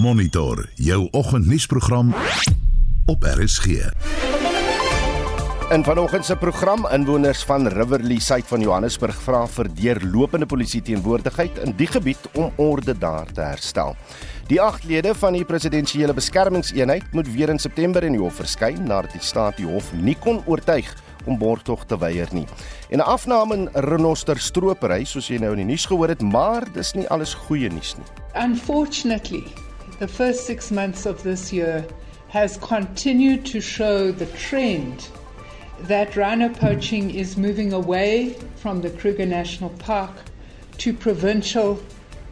Monitor jou oggendnuusprogram op RSG. In vanoggend se program inwoners van Riverlea suid van Johannesburg vra vir deurlopende polisie teenwoordigheid in die gebied om orde daar te herstel. Die agt lede van die presidensiële beskermingseenheid moet weer in September in die hof verskyn nadat die staat die hof nie kon oortuig om borgtog te weier nie. En 'n afname in renoster stropery soos jy nou in die nuus gehoor het, maar dis nie alles goeie nuus nie. Unfortunately, the first 6 months of this year has continued to show the trend that rhino poaching is moving away from the Kruger National Park to provincial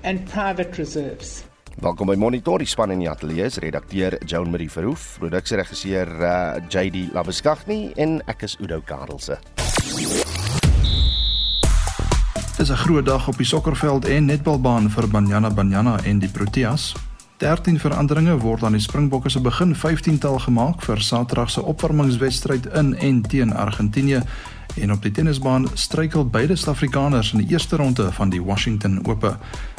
and private reserves. Welkom by Monitor, die span in die ateljee is redakteur Joan Marie Verhoef, produksieregisseur uh, JD Labeskagni en ek is Udo Karelse. Dis 'n groot dag op die sokkerveld en netbalbaan vir Banyana Banyana en die Proteas. 13 veranderinge word aan die Springbokke se begin 15-tal gemaak vir Saterdag se opwarmingswedstryd in en teen Argentinië en op die tennisbaan struikel beide Suid-Afrikaners in die eerste ronde van die Washington Ope.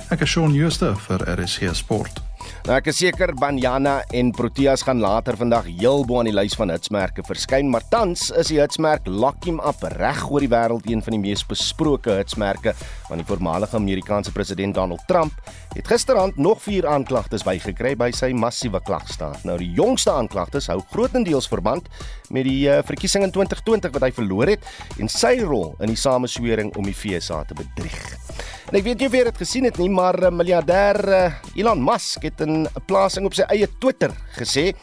Ek is Shaun Schuster vir RSG Sport. Nou ek is seker Banyana en Proteas gaan later vandag heel bo aan die lys van hitsmerke verskyn, maar tans is die hitsmerk Lock Him Up reg oor die wêreld een van die mees besproke hitsmerke van die voormalige Amerikaanse president Donald Trump. Het gisterand nog 4 aanklagtes bygekry by sy massiewe klagstaat. Nou die jongste aanklagtes hou grootendeels verband met die uh, verkiesing in 2020 wat hy verloor het en sy rol in die sameswering om die FSA te bedrieg. En ek weet nie of jy dit gesien het nie, maar uh, miljardêr uh, Elon Musk het 'n plasing op sy eie Twitter gesê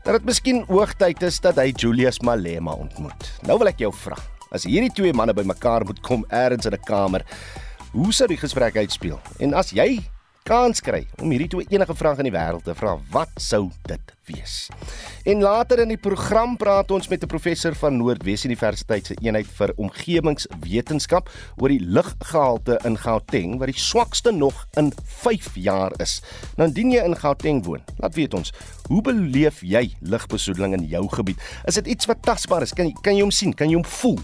dat dit miskien hoogtyd is dat hy Julius Malema ontmoet. Nou wil ek jou vra, as hierdie twee manne bymekaar moet kom eers in 'n kamer, hoe sou die gesprek uitspeel? En as jy kans kry om hierdie twee enige vrae in die wêreld te vra, wat sou dit wees? En later in die program praat ons met 'n professor van Noordwes Universiteit se eenheid vir omgewingswetenskap oor die luggehalte in Gauteng wat die swakste nog in 5 jaar is. Nou indien jy in Gauteng woon, laat weet ons, hoe beleef jy lugbesoedeling in jou gebied? Is dit iets wat tasbaar is? Kan jy kan jy hom sien? Kan jy hom voel?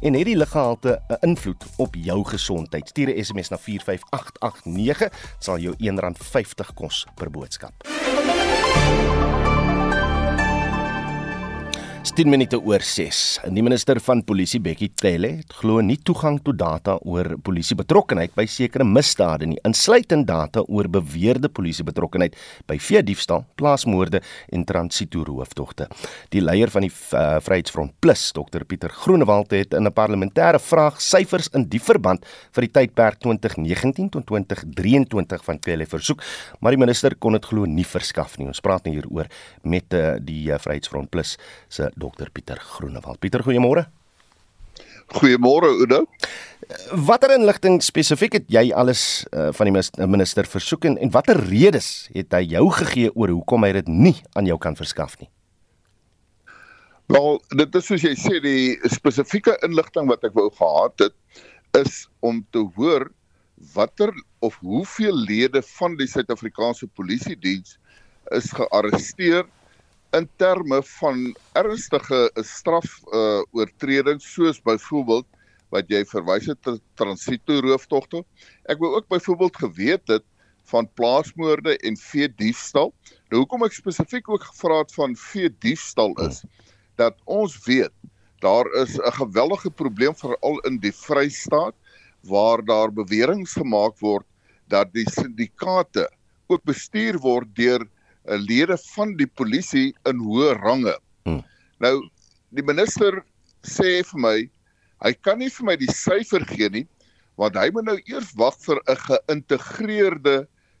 en het die luggehalte 'n invloed op jou gesondheid. Stuur 'n SMS na 45889, sal jou R1.50 kos per boodskap. 10 minute oor 6. Die minister van Polisie Bekkie Cele het glo nie toegang tot data oor polisie betrokkeheid by sekere misdade nie, insluitend data oor beweerde polisie betrokkeheid by veediefstal, plaasmoorde en transito roofdogte. Die leier van die uh, Vryheidsfront Plus, Dr Pieter Groenewald het in 'n parlementêre vraag syfers in die verband vir die tydperk 2019 tot 2023 van Cele versoek, maar die minister kon dit glo nie verskaf nie. Ons praat nou hieroor met uh, die uh, Vryheidsfront Plus se Dr Pieter Groenewald. Pieter, goeiemôre. Goeiemôre Udo. Watter inligting spesifiek het jy alles uh, van die minister versoek en, en watter redes het hy jou gegee oor hoekom hy dit nie aan jou kan verskaf nie? Wel, dit is soos jy sê die spesifieke inligting wat ek wou gehad het is om te hoor watter of hoeveel lede van die Suid-Afrikaanse Polisie diens is gearresteer in terme van ernstige straf uh oortredings soos byvoorbeeld wat jy verwys het tot transito rooftogte. Ek wou ook byvoorbeeld geweet het van plaasmoorde en vee diefstal. Nou hoekom ek spesifiek ook gevra het van vee diefstal is dat ons weet daar is 'n geweldige probleem veral in die Vrystaat waar daar beweringe gemaak word dat die syndikaate ook bestuur word deur lede van die polisie in hoë range. Hmm. Nou die minister sê vir my hy kan nie vir my die syfer gee nie want hy moet nou eers wag vir 'n geïntegreerde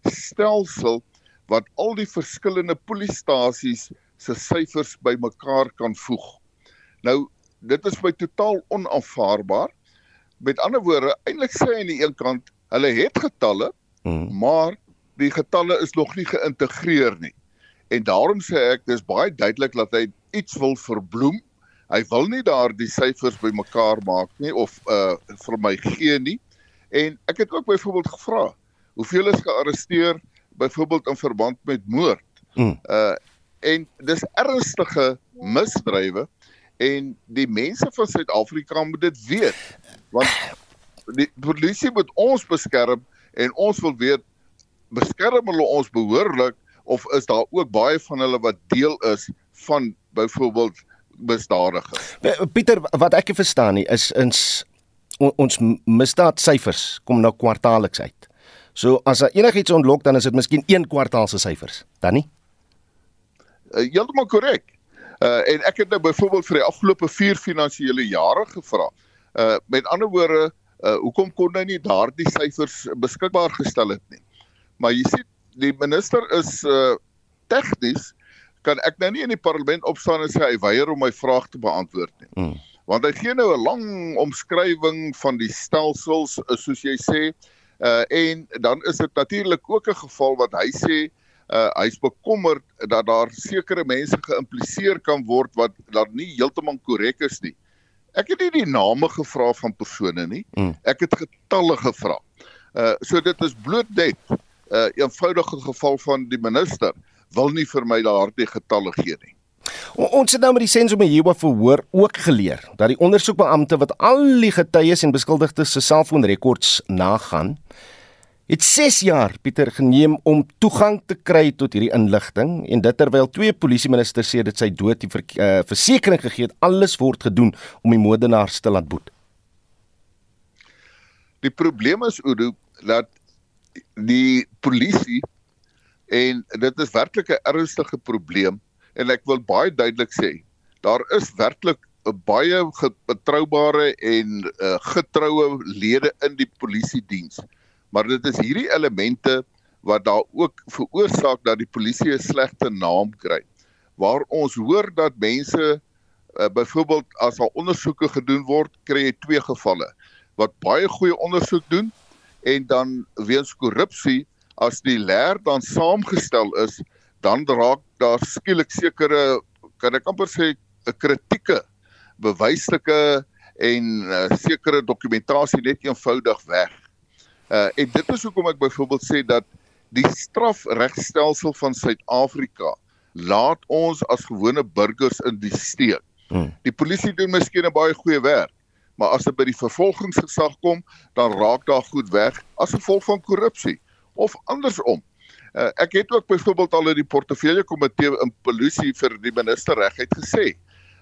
stelsel wat al die verskillende polisiestasies se syfers bymekaar kan voeg. Nou dit is my totaal onaanvaarbaar. Met ander woorde, eintlik sê hy aan die een kant, hulle het getalle, hmm. maar die getalle is nog nie geïntegreer nie. En daarom sê ek dis baie duidelik dat hy iets wil verbloem. Hy wil nie daardie syfers bymekaar maak nie of uh vir my gee nie. En ek het ook byvoorbeeld gevra, hoeveel is gearresteer byvoorbeeld in verband met moord? Mm. Uh en dis ernstige misdrywe en die mense van Suid-Afrika moet dit weet. Want die polisie moet ons beskerm en ons wil weet beskerm hulle ons behoorlik of is daar ook baie van hulle wat deel is van byvoorbeeld misdadigers? Pieter, wat ek verstaan nie is ins ons misdaadsyfers kom nou kwartaalliks uit. So as daar enigiets ontlok dan is dit miskien een kwartaal se syfers, dan nie? Uh, Heeltemal korrek. Uh en ek het nou byvoorbeeld vir die afgelope 4 finansiële jare gevra. Uh met ander woorde, uh hoekom kon hy nie daardie syfers beskikbaar gestel het nie? Maar jy sien, die minister is uh tegnies kan ek nou nie in die parlement opstaan en sê hy weier om my vraag te beantwoord nie. Mm. Want hy gee nou 'n lang omskrywing van die stelsels soos jy sê, uh en dan is dit natuurlik ook 'n geval wat hy sê uh hy's bekommerd dat daar sekere mense geïmpliseer kan word wat dat nie heeltemal korrek is nie. Ek het nie die name gevra van persone nie. Mm. Ek het getalle gevra. Uh so dit is bloot net uh, eenvoudige geval van die minister wil nie vir my daardie getalle gee nie. O, ons het nou met die sensom hierbo verhoor ook geleer dat die ondersoekbeampte wat al die getuies en beskuldigdes se selfoonrekords nagaan, het 6 jaar Pieter geneem om toegang te kry tot hierdie inligting en dit terwyl twee polisieministers sê dit sy dood die ver, uh, versekering gegee het alles word gedoen om die moordenaars te laat boet. Die probleem is Udo dat die polisie en dit is werklik 'n ernstige probleem en ek wil baie duidelik sê daar is werklik 'n baie betroubare en uh, getroue lede in die polisie diens maar dit is hierdie elemente wat daar ook veroorsaak dat die polisie 'n slegte naam kry. Waar ons hoor dat mense uh, byvoorbeeld as daar ondersoeke gedoen word, kry jy twee gevalle wat baie goeie ondersoek doen en dan weens korrupsie as die leer dan saamgestel is, dan raak daar skielik sekere kan ek amper sê 'n kritieke bewyslike en uh, sekere dokumentasie net eenvoudig weg. Uh en dit is hoekom ek byvoorbeeld sê dat die strafregstelsel van Suid-Afrika laat ons as gewone burgers in die steek. Hmm. Die polisie doen miskien 'n baie goeie werk, maar as dit by die vervolgingsgesag kom, dan raak daar goed weg as gevolg van korrupsie of andersom. Uh, ek het ook byvoorbeeld al in die portefeulje komitee in polisie vir die minister reguit gesê.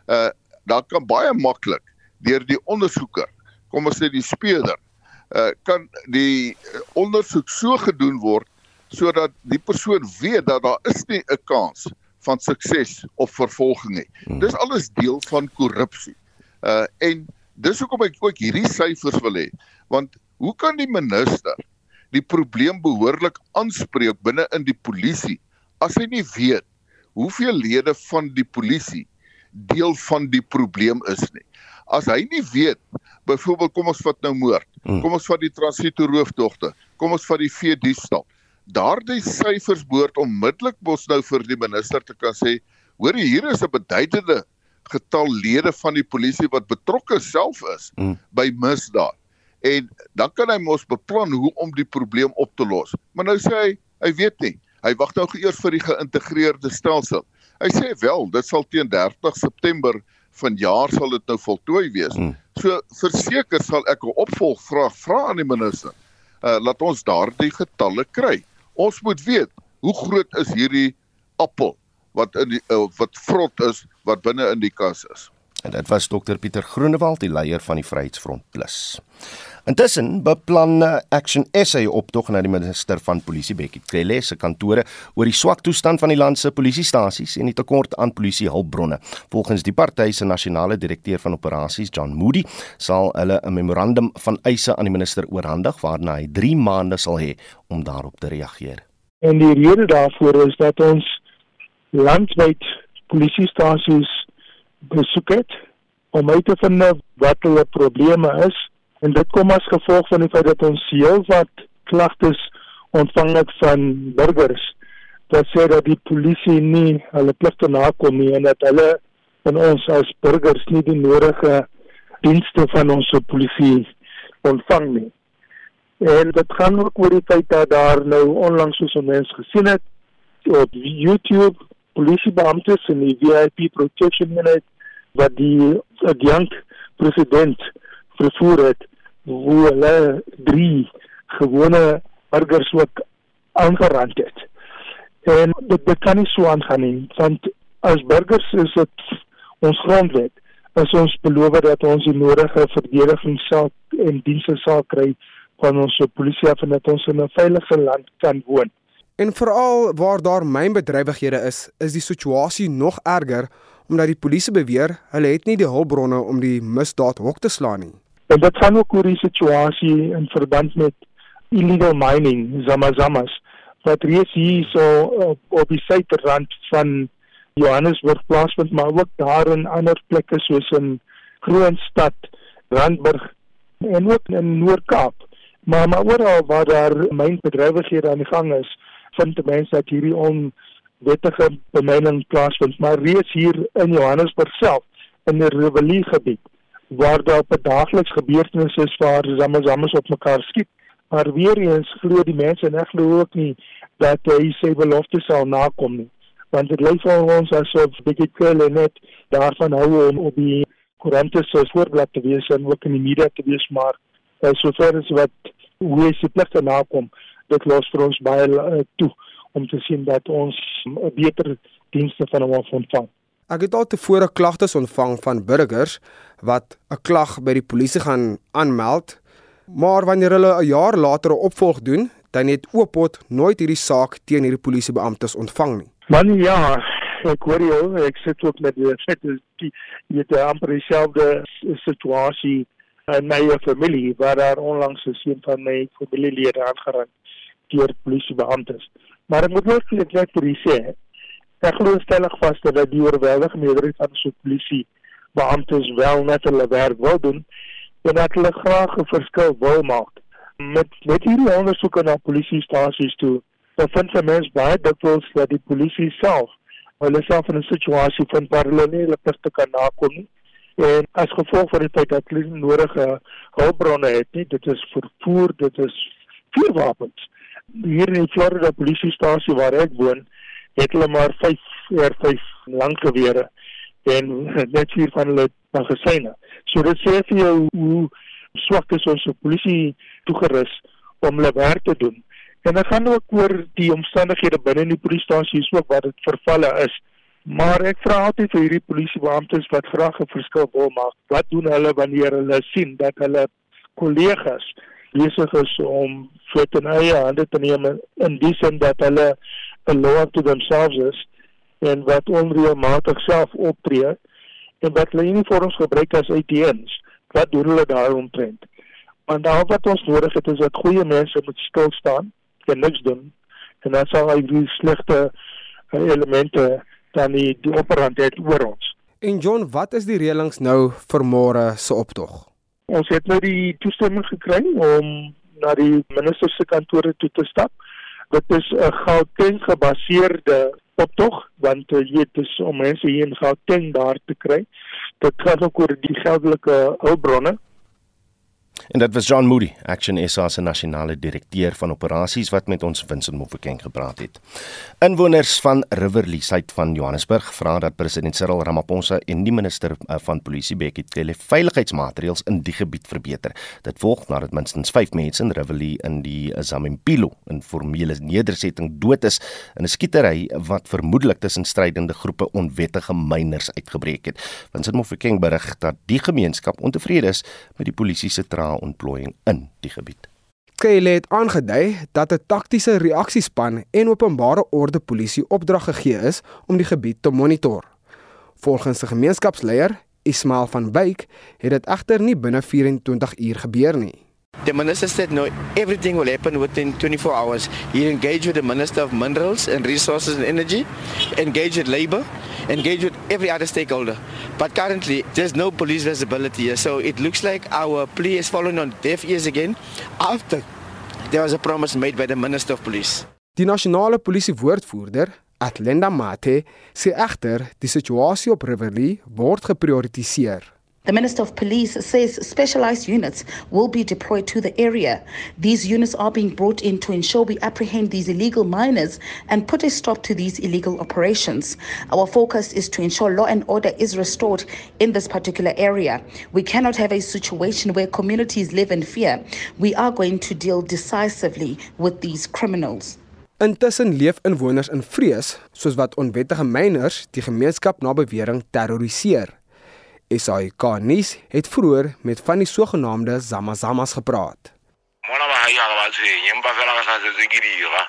Uh daar kan baie maklik deur die ondersoeker, kom ons sê die speurder, uh, kan die ondersoek so gedoen word sodat die persoon weet dat daar is nie 'n kans van sukses of vervolging nie. Hmm. Dis alles deel van korrupsie. Uh en dis hoekom ek ook hierdie syfers wil hê, want hoe kan die minister die probleem behoorlik aanspreek binne in die polisie as hy nie weet hoeveel lede van die polisie deel van die probleem is nie. As hy nie weet byvoorbeeld kom ons vat nou moord. Hmm. Kom ons vat die transito roofdogte. Kom ons vat die vee diefstal. Daardie syfers behoort onmiddellik mos nou vir die minister te kan sê, hoor hier is 'n beduidende getal lede van die polisie wat betrokke self is hmm. by misdaad. En dan kan hy mos beplan hoe om die probleem op te los. Maar nou sê hy, hy weet nie. Hy wag nou eers vir die geïntegreerde stelsel. Hy sê wel, dit sal teen 30 September vanjaar sal dit nou voltooi wees. Hmm. So verseker sal ek 'n opvolgvraag vra aan die minister. Uh laat ons daardie getalle kry. Ons moet weet hoe groot is hierdie appel wat in die uh, wat vrot is wat binne in die kas is. En dit was dokter Pieter Groenewald, die leier van die Vryheidsfront Plus. Intussen beplan Action SA optog na die minister van Polisie Bekkie Cele se kantore oor die swak toestand van die land se polisiestasies en die tekort aan polisiehulpbronne. Volgens die party se nasionale direkteur van operasies, John Moody, sal hulle 'n memorandum van eise aan die minister oorhandig waarna hy 3 maande sal hê om daarop te reageer. En die rede daarvoor is dat ons landwyd polisiestasies besoek het om uit te vind wat hulle probleme is En dit kom as gevolg van die feit dat ons heelwat klagtes ontvang het van burgers wat sê dat die polisie nie hulle pligte nakom nie en dat hulle van ons as burgers nie die nodige dienste van ons polisie ontvang nie. En dit gaan ook oor die feit dat daar nou onlangs soos ons gesien het op YouTube polisiebeamptes in die VIP protection unit wat die adjunct president vervoer het hoe hulle drie gewone burgers ook aangerand het. En dit, dit kan nie so aangaan nie, want as burgers is dit ons grondwet as ons beloof dat ons die nodige verdedigingssaak en dienste sal kry van ons polisie af en dat ons in 'n veilige land kan woon. En veral waar daar mynbedrywighede is, is die situasie nog erger omdat die polisie beweer hulle het nie die hulpbronne om die misdaad hok te slaan nie. En dit gaan ook oor die situasie in verband met illegal mining, zamazamas, wat reeds hier so op, op die suiderrand van Johannesburg plaasvind, maar ook daar in ander plekke soos in Kroonstad, Randburg en ook in Noord-Kaap. Maar maar oral waar daar mynbedrywighede aan die gang is, vind mense dat hierdie onwettige bemyning plaasvind, maar reeds hier in Johannesburg self in 'n revelie gebied waar daar op 'n daagliks gebeurtenisse is waar zamazamas op mekaar skiet. Maar weer eens glo die mense en ek glo ook nie dat hy sy belofte sal nakom nie want dit lyk vir ons asof bietjie kwelle net daarvan hou om op die koerante se voorblad te wees en ook in die media te wees maar uh, sover as wat hoe is die plek daarna kom dit los vir ons baie uh, toe om te sien dat ons uh, beter dienste van hom ontvang. Ek het al tevore klagtes ontvang van burgers wat 'n klag by die polisie gaan aanmeld, maar wanneer hulle 'n jaar later 'n opvolg doen, dan het Oopot nooit hierdie saak teen hierdie polisiebeamptes ontvang nie. Man ja, ek hoor jou, ek sit ook met die feit dat die dit amper dieselfde situasie in my familie waar daar onlangs 'n seun van my familielede aangeraan deur polisiebeamptes. Maar ek moet ook net net vir u sê, ek glo stellig vas dat die oorweldigende meerderheid van die polisie beamptes wel net hulle werk wil doen en dat hulle graag 'n verskil wil maak. Met met hierdie ondersoeke na polisiestasies toe dan vind jy mens baie dikwels dat die polisie self hulle self in 'n situasie vind waar hulle nie hulle pligte kan nakom nie. En as gevolg van die feit dat hulle nodige hulpbronne het nie, dit is vervoer, dit is vuurwapens. Hier in Florida polisiestasie waar ek woon, het hulle maar 5 R5 lankgewere en net vier van hulle magasyne. So dit sê vir jou hoe swak is ons polisie toegerus om hulle werk te doen. En dit gaan ook oor die omstandighede binne die polisiestasie is ook wat dit vervalle is. Maar ek vra altyd vir hierdie polisiebeamptes wat graag 'n verskil wil maak. Wat doen hulle wanneer hulle sien dat hulle kollegas besig is om voet in eie hande te neem in die sin dat hulle 'n law to themselves is en wat onreëlmatig self optree en wat hulle uniforms gebruik as ATMs. Wat doen hulle daaromtrent? Want daar wat ons nodig het is dat goeie mense moet stil staan en niks doen en dan sal hy die slegte uh, elemente dan die, die operant het oor ons. En John, wat is die reëlings nou vir môre se optog? Ons het nou die toestemming gekry om na die minister se kantore toe te stap. Dit is 'n Gauteng gebaseerde optog want uh, jy weet dis om mense hier in Gauteng daar te kry. Dit gaan ook oor die geldelike hulpbronne En dit was John Moody, Action SA se nasionale direkteur van operasies wat met ons Vincent Mofokeng gepraat het. Inwoners van Riverlea suid van Johannesburg vra dat president Cyril Ramaphosa en die minister eh, van polisie Bekkie Cele veiligheidsmaatreëls in die gebied verbeter. Dit volg nadat minstens 5 mense in Riverlea in die Zamimpilo in formele nedersetting dood is in 'n skietery wat vermoedelik tussen strydende groepe onwettige myners uitgebreek het. Vincent Mofokeng berig dat die gemeenskap ontevrede is met die polisie se ontplooiing in die gebied. Kyle het aangedui dat 'n taktiese reaksiespan en openbare orde polisie opdrag gegee is om die gebied te monitor. Volgens 'n gemeenskapsleier, Ismail van Wyk, het dit egter nie binne 24 uur gebeur nie. The minister said no, everything will happen within 24 hours. He engaged with the Minister of Minerals and Resources and Energy, engaged with Labour, engage with every other stakeholder. But currently, there's no police visibility. So it looks like our plea is fallen on deaf ears again after there was a promise made by the Minister of Police. Die nasionale polisie woordvoerder, Atlenda Mate, sê egter die situasie op Riverlea word geprioritiseer. The Minister of Police says specialized units will be deployed to the area. These units are being brought in to ensure we apprehend these illegal miners and put a stop to these illegal operations. Our focus is to ensure law and order is restored in this particular area. We cannot have a situation where communities live in fear. We are going to deal decisively with these criminals. Intussen leef inwoners in vrees soos wat onwettige myners die gemeenskap na bewering terroriseer. SAK nuus het vroeër met van die sogenaamde Zamazamas gepraat. Mona ba ha ya ba tshwenye empa fela ka sa se dira.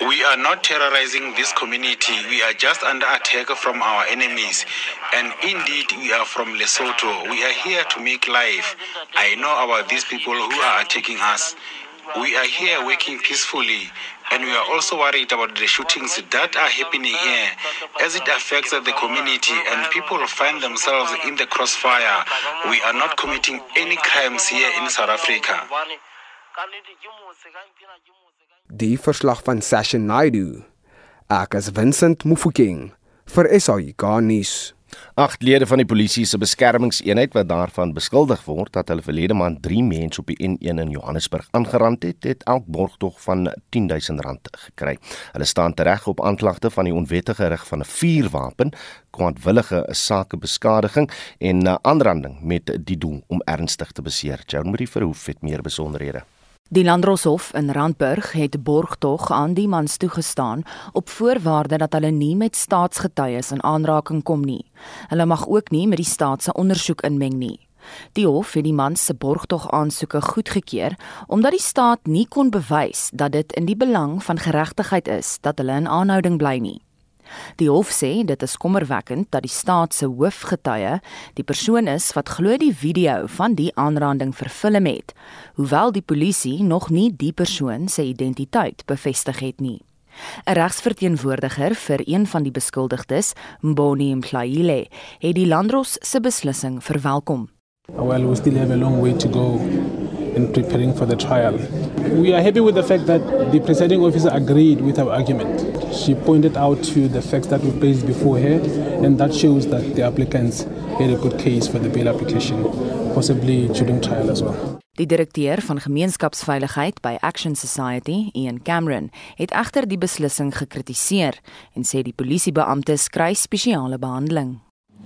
We are not terrorizing this community. We are just under attack from our enemies. And indeed, we are from Lesotho. We are here to make life. I know about these people who are attacking us. We are here working peacefully. And we are also worried about the shootings that are happening here as it affects the community and people find themselves in the crossfire. We are not committing any crimes here in South Africa. Die verslag van Sasha Naidu. Ek is Vincent Mufokeng vir SAK nuus. Agt lede van die polisie se beskermingseenheid wat daarvan beskuldig word dat hulle verlede maand 3 mense op die N1 in Johannesburg aangerand het, het elk borgtog van R10000 gekry. Hulle staan tereg op aanklagte van die onwettige rig van 'n vuurwapen, kwaadwillige sakebeskadiging en aanranding met die doel om ernstig te beseer. Joan Marie Verhoef het meer besonderhede. Die Landdroshof in Randburg het borgtog aan die mans toegestaan op voorwaarde dat hulle nie met staatsgetuies in aanraking kom nie. Hulle mag ook nie met die staat se ondersoek inmeng nie. Die hof het die mans se borgtog aansoeke goedgekeur omdat die staat nie kon bewys dat dit in die belang van geregtigheid is dat hulle in aanhouding bly nie. Die hof sê dit is kommerwekkend dat die staat se hoofgetuie die persoon is wat glo die video van die aanranding verfilm het, hoewel die polisie nog nie die persoon se identiteit bevestig het nie. 'n Regsverteenwoordiger vir een van die beskuldigdes, Mboni Mhlaile, het die Landros se beslissing verwelkom. Well, we still have a long way to go in preparing for the trial. We are happy with the fact that the presiding officer agreed with our argument. She pointed out to the facts that we placed before her, and that shows that the applicants had a good case for the bail application, possibly during trial as well. Die direkteur van gemeenskapsveiligheid by Action Society, Ian Cameron, het egter die beslissing gekritiseer en sê die polisiebeampte kry spesiale behandeling.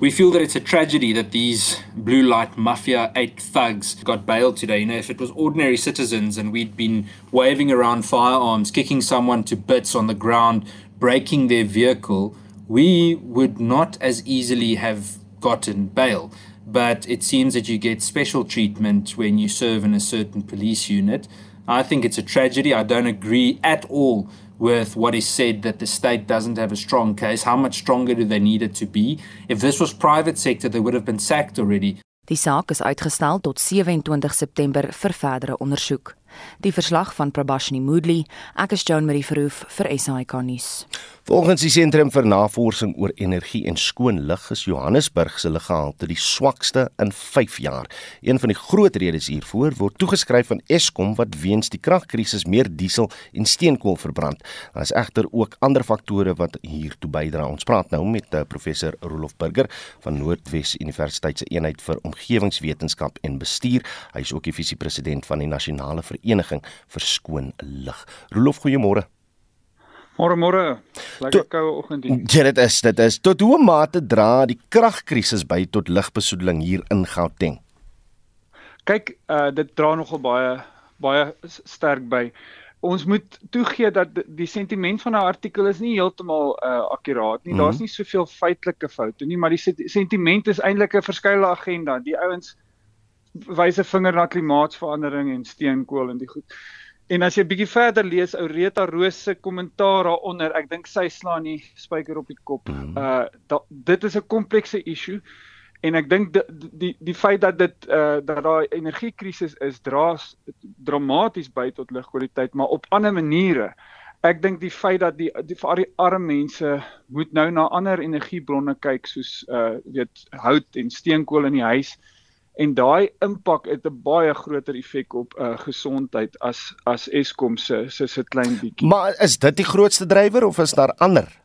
We feel that it's a tragedy that these blue light mafia eight thugs got bailed today. You know, if it was ordinary citizens and we'd been waving around firearms, kicking someone to bits on the ground, breaking their vehicle, we would not as easily have gotten bail. But it seems that you get special treatment when you serve in a certain police unit. I think it's a tragedy. I don't agree at all with what is said that the state doesn't have a strong case. How much stronger do they need it to be? If this was private sector, they would have been sacked already. Die saak is uitgestel tot 27 September vir verdere ondersoek. Die verslag van Prabashini Moodley, ek is Joan Marie Verhoef vir SAK nuus. Volgens die Sentrum vir Navorsing oor Energie en Skoon Lug is Johannesburg se luggehalte die swakste in 5 jaar. Een van die groot redes hiervoor word toegeskryf aan Eskom wat weens die kragkrisis meer diesel en steenkool verbrand. Daar is egter ook ander faktore wat hiertoe bydra. Ons praat nou met uh, professor Rolof Burger van Noordwes Universiteit se eenheid vir omgewingswetenskap en bestuur. Hy is ook die visiepresident van die nasionale vereniging vir skoon lug. Rolof, goeiemôre. Môre môre. Lekker koue oggend hier. Ja, dit is, dit is. Tot hoe mate dra die kragkrisis by tot lugbesoedeling hier in Gauteng? Kyk, uh dit dra nogal baie baie sterk by. Ons moet toegee dat die sentiment van 'n artikel is nie heeltemal uh akkuraat nie. Mm -hmm. Daar's nie soveel feitelike foute nie, maar die sentiment is eintlik 'n verskeie agenda. Die ouens wys 'n vinger na klimaatsverandering en steenkool en die goed. En as jy bietjie verder lees ou Rita Roos se kommentaar daaronder, ek dink sy slaan die spyker op die kop. Mm. Uh da, dit is 'n komplekse issue en ek dink die, die die feit dat dit uh dat daai energiekrisis is dra dramaties by tot lugkwaliteit, maar op ander maniere. Ek dink die feit dat die die vir die arme mense moet nou na ander energiebronne kyk soos uh weet hout en steenkool in die huis en daai impak het 'n baie groter effek op uh gesondheid as as Eskom se se se klein bietjie. Maar is dit die grootste drywer of is daar ander?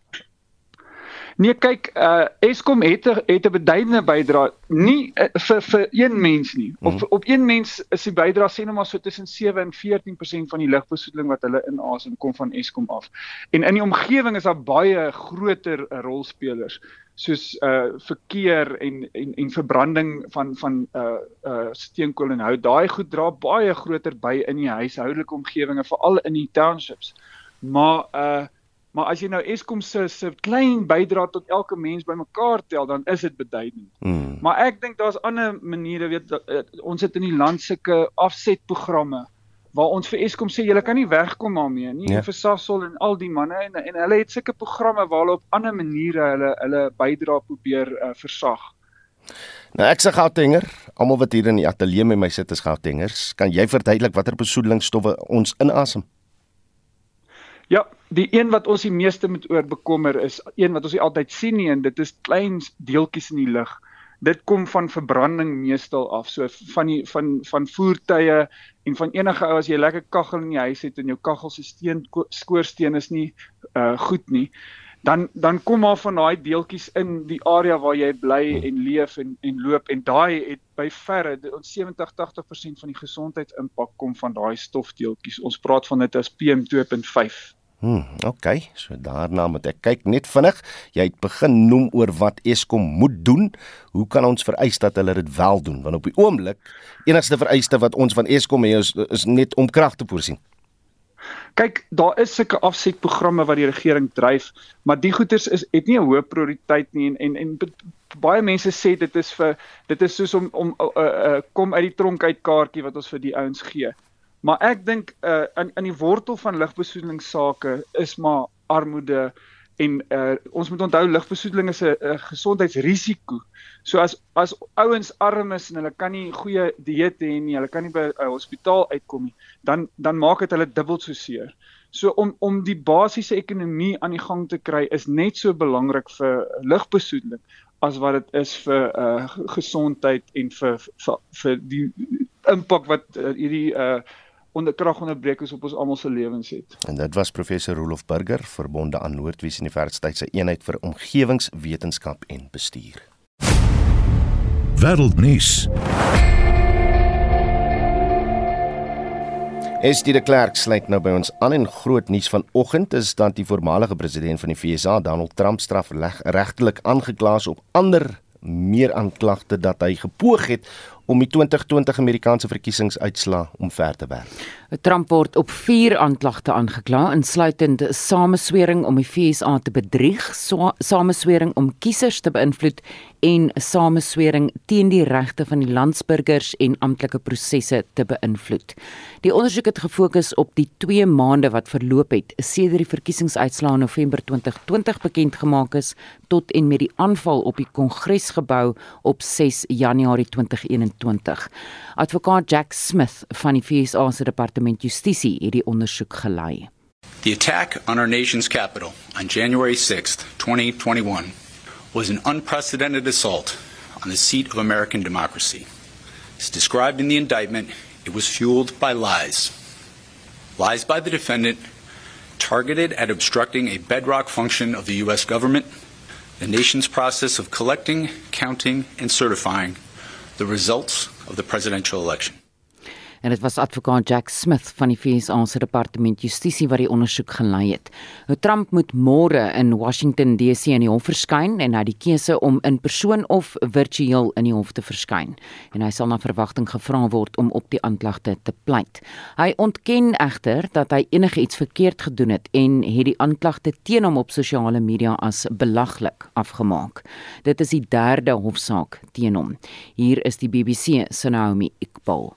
Nee, kyk, uh Eskom het 'n het 'n beduidende bydrae nie uh, vir vir een mens nie. Op mm. op een mens is die bydrae sê nou maar so tussen 7 en 14% van die lugbesoedeling wat hulle inasem kom van Eskom af. En in die omgewing is daar baie groter uh, rolspelers soos uh verkeer en en en verbranding van van uh uh steenkool en hout. Daai goed dra baie groter by in die huishoudelike omgewinge, veral in die townships. Maar uh Maar as jy nou Eskom se se klein bydra tot elke mens bymekaar tel, dan is dit beduidend. Mm. Maar ek dink daar's ander maniere, weet uh, ons het in die land sulke afsetprogramme waar ons vir Eskom sê julle kan nie wegkom daarmee nie, ja. vir Sasol en al die manne en en hulle het sulke programme waar hulle op ander maniere hulle hulle bydra probeer uh, versag. Nou ek sê Gautenger, almal wat hier in die ateljee met my sit is Gautengers, kan jy verduidelik watter besoedelingsstowwe ons inasem? Ja, die een wat ons die meeste moet oor bekommer is een wat ons nie altyd sien nie en dit is klein deeltjies in die lug. Dit kom van verbranding meestal af. So van die van van voertuie en van enige ou as jy lekker kaggel in die huis het en jou kaggel se steen skoorsteen is nie uh goed nie, dan dan kom maar van daai deeltjies in die area waar jy bly en leef en en loop en daai het by verre ons 70-80% van die gesondheidsimpak kom van daai stofdeeltjies. Ons praat van dit as PM2.5. Hm, okay. So daarna moet ek kyk net vinnig. Jy het begin noem oor wat Eskom moet doen. Hoe kan ons vereis dat hulle dit wel doen? Want op die oomblik enigste vereiste wat ons van Eskom het is, is net om krag te voorsien. Kyk, daar is sulke afsetprogramme wat die regering dryf, maar die goeders is het nie 'n hoë prioriteit nie en en, en baie mense sê dit is vir dit is soos om om uh, uh, kom uit die tronk uit kaartjie wat ons vir die ouens gee. Maar ek dink uh in in die wortel van lugbesoedelingssake is maar armoede en uh ons moet onthou lugbesoedeling is 'n gesondheidsrisiko. So as as ouens arm is en hulle kan nie goeie dieet hê nie, hulle kan nie by 'n hospitaal uitkom nie, dan dan maak dit hulle dubbel so seer. So om om die basiese ekonomie aan die gang te kry is net so belangrik vir lugbesoedeling as wat dit is vir uh gesondheid en vir vir, vir die impak wat uh, hierdie uh onder kragonderbrekings op ons almal se lewens het. En dit was professor Rolof Burger, verbonde aan Noordwes Universiteit se eenheid vir omgewingswetenskap en bestuur. Wêreldnuus. Es die Klerk sluit nou by ons aan en groot nuus vanoggend is dat die voormalige president van die VSA, Donald Trump, strafregtelik aangekla is op ander meer aanklagte dat hy gepoog het om die 2020 Amerikaanse verkiesingsuitslae omver te werk. Trump word op 4 aanklagte aangekla, insluitend sameswering om die FSA te bedrieg, so, sameswering om kiesers te beïnvloed en sameswering teen die regte van die landsburgers en amptelike prosesse te beïnvloed. Die ondersoek het gefokus op die 2 maande wat verloop het sedert die verkiesingsuitslae in November 2020 bekend gemaak is tot en met die aanval op die Kongresgebou op 6 Januarie 2021. Advokaat Jack Smith van die FSA se departement justisie het die ondersoek gelei. The attack on our nation's capital on January 6th, 2021 was an unprecedented assault on the seat of American democracy. As described in the indictment, it was fueled by lies. Lies by the defendant targeted at obstructing a bedrock function of the U.S. government, the nation's process of collecting, counting, and certifying the results of the presidential election. En dit was advokaat Jack Smith van die FSA se departement justisie wat die ondersoek gelei het. Nou Trump moet môre in Washington DC in die hof verskyn en hy het die keuse om in persoon of virtueel in die hof te verskyn en hy sal na verwagting gevra word om op die aanklagte te pleit. Hy ontken egter dat hy enigiets verkeerd gedoen het en het die aanklagte teen hom op sosiale media as belaglik afgemaak. Dit is die derde hofsaak teen hom. Hier is die BBC se Naomi Iqbal.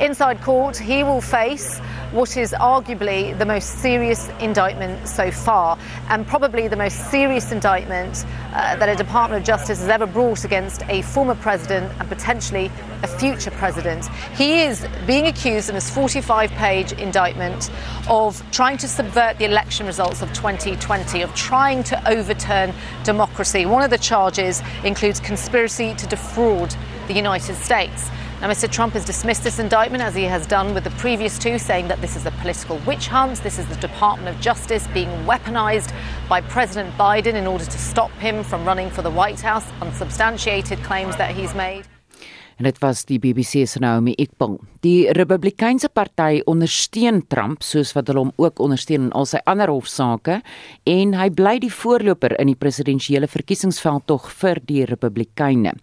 Inside court, he will face what is arguably the most serious indictment so far, and probably the most serious indictment uh, that a Department of Justice has ever brought against a former president and potentially a future president. He is being accused in this 45 page indictment of trying to subvert the election results of 2020, of trying to overturn democracy. One of the charges includes conspiracy to defraud the United States. Now, Mr. Trump has dismissed this indictment as he has done with the previous two, saying that this is a political witch hunt. This is the Department of Justice being weaponized by President Biden in order to stop him from running for the White House. Unsubstantiated claims that he's made. En dit was die BBC se Naomi Ekpong. Die Republikeinse party ondersteun Trump soos wat hulle hom ook ondersteun in al sy ander hofsaake en hy bly die voorloper in die presidensiële verkiesingsveld tog vir die Republikeine.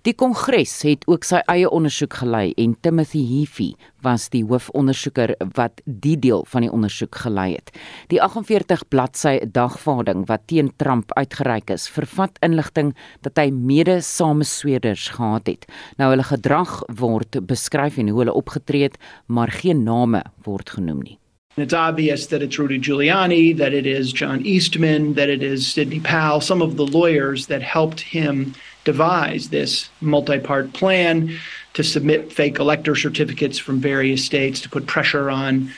Die Kongres het ook sy eie ondersoek gelei en Timothy Heafy was die hoofondersoeker wat die deel van die ondersoek gelei het. Die 48 bladsy dagvaarding wat teen Trump uitgereik is, vervat inligting dat hy mede-samesweerders gehad het. Nou hulle gedrag word beskryf en hoe hulle opgetree het, maar geen name word genoem nie. It's obvious that it's Rudy Giuliani, that it is John Eastman, that it is Sidney Powell, some of the lawyers that helped him devise this multi part plan to submit fake elector certificates from various states to put pressure on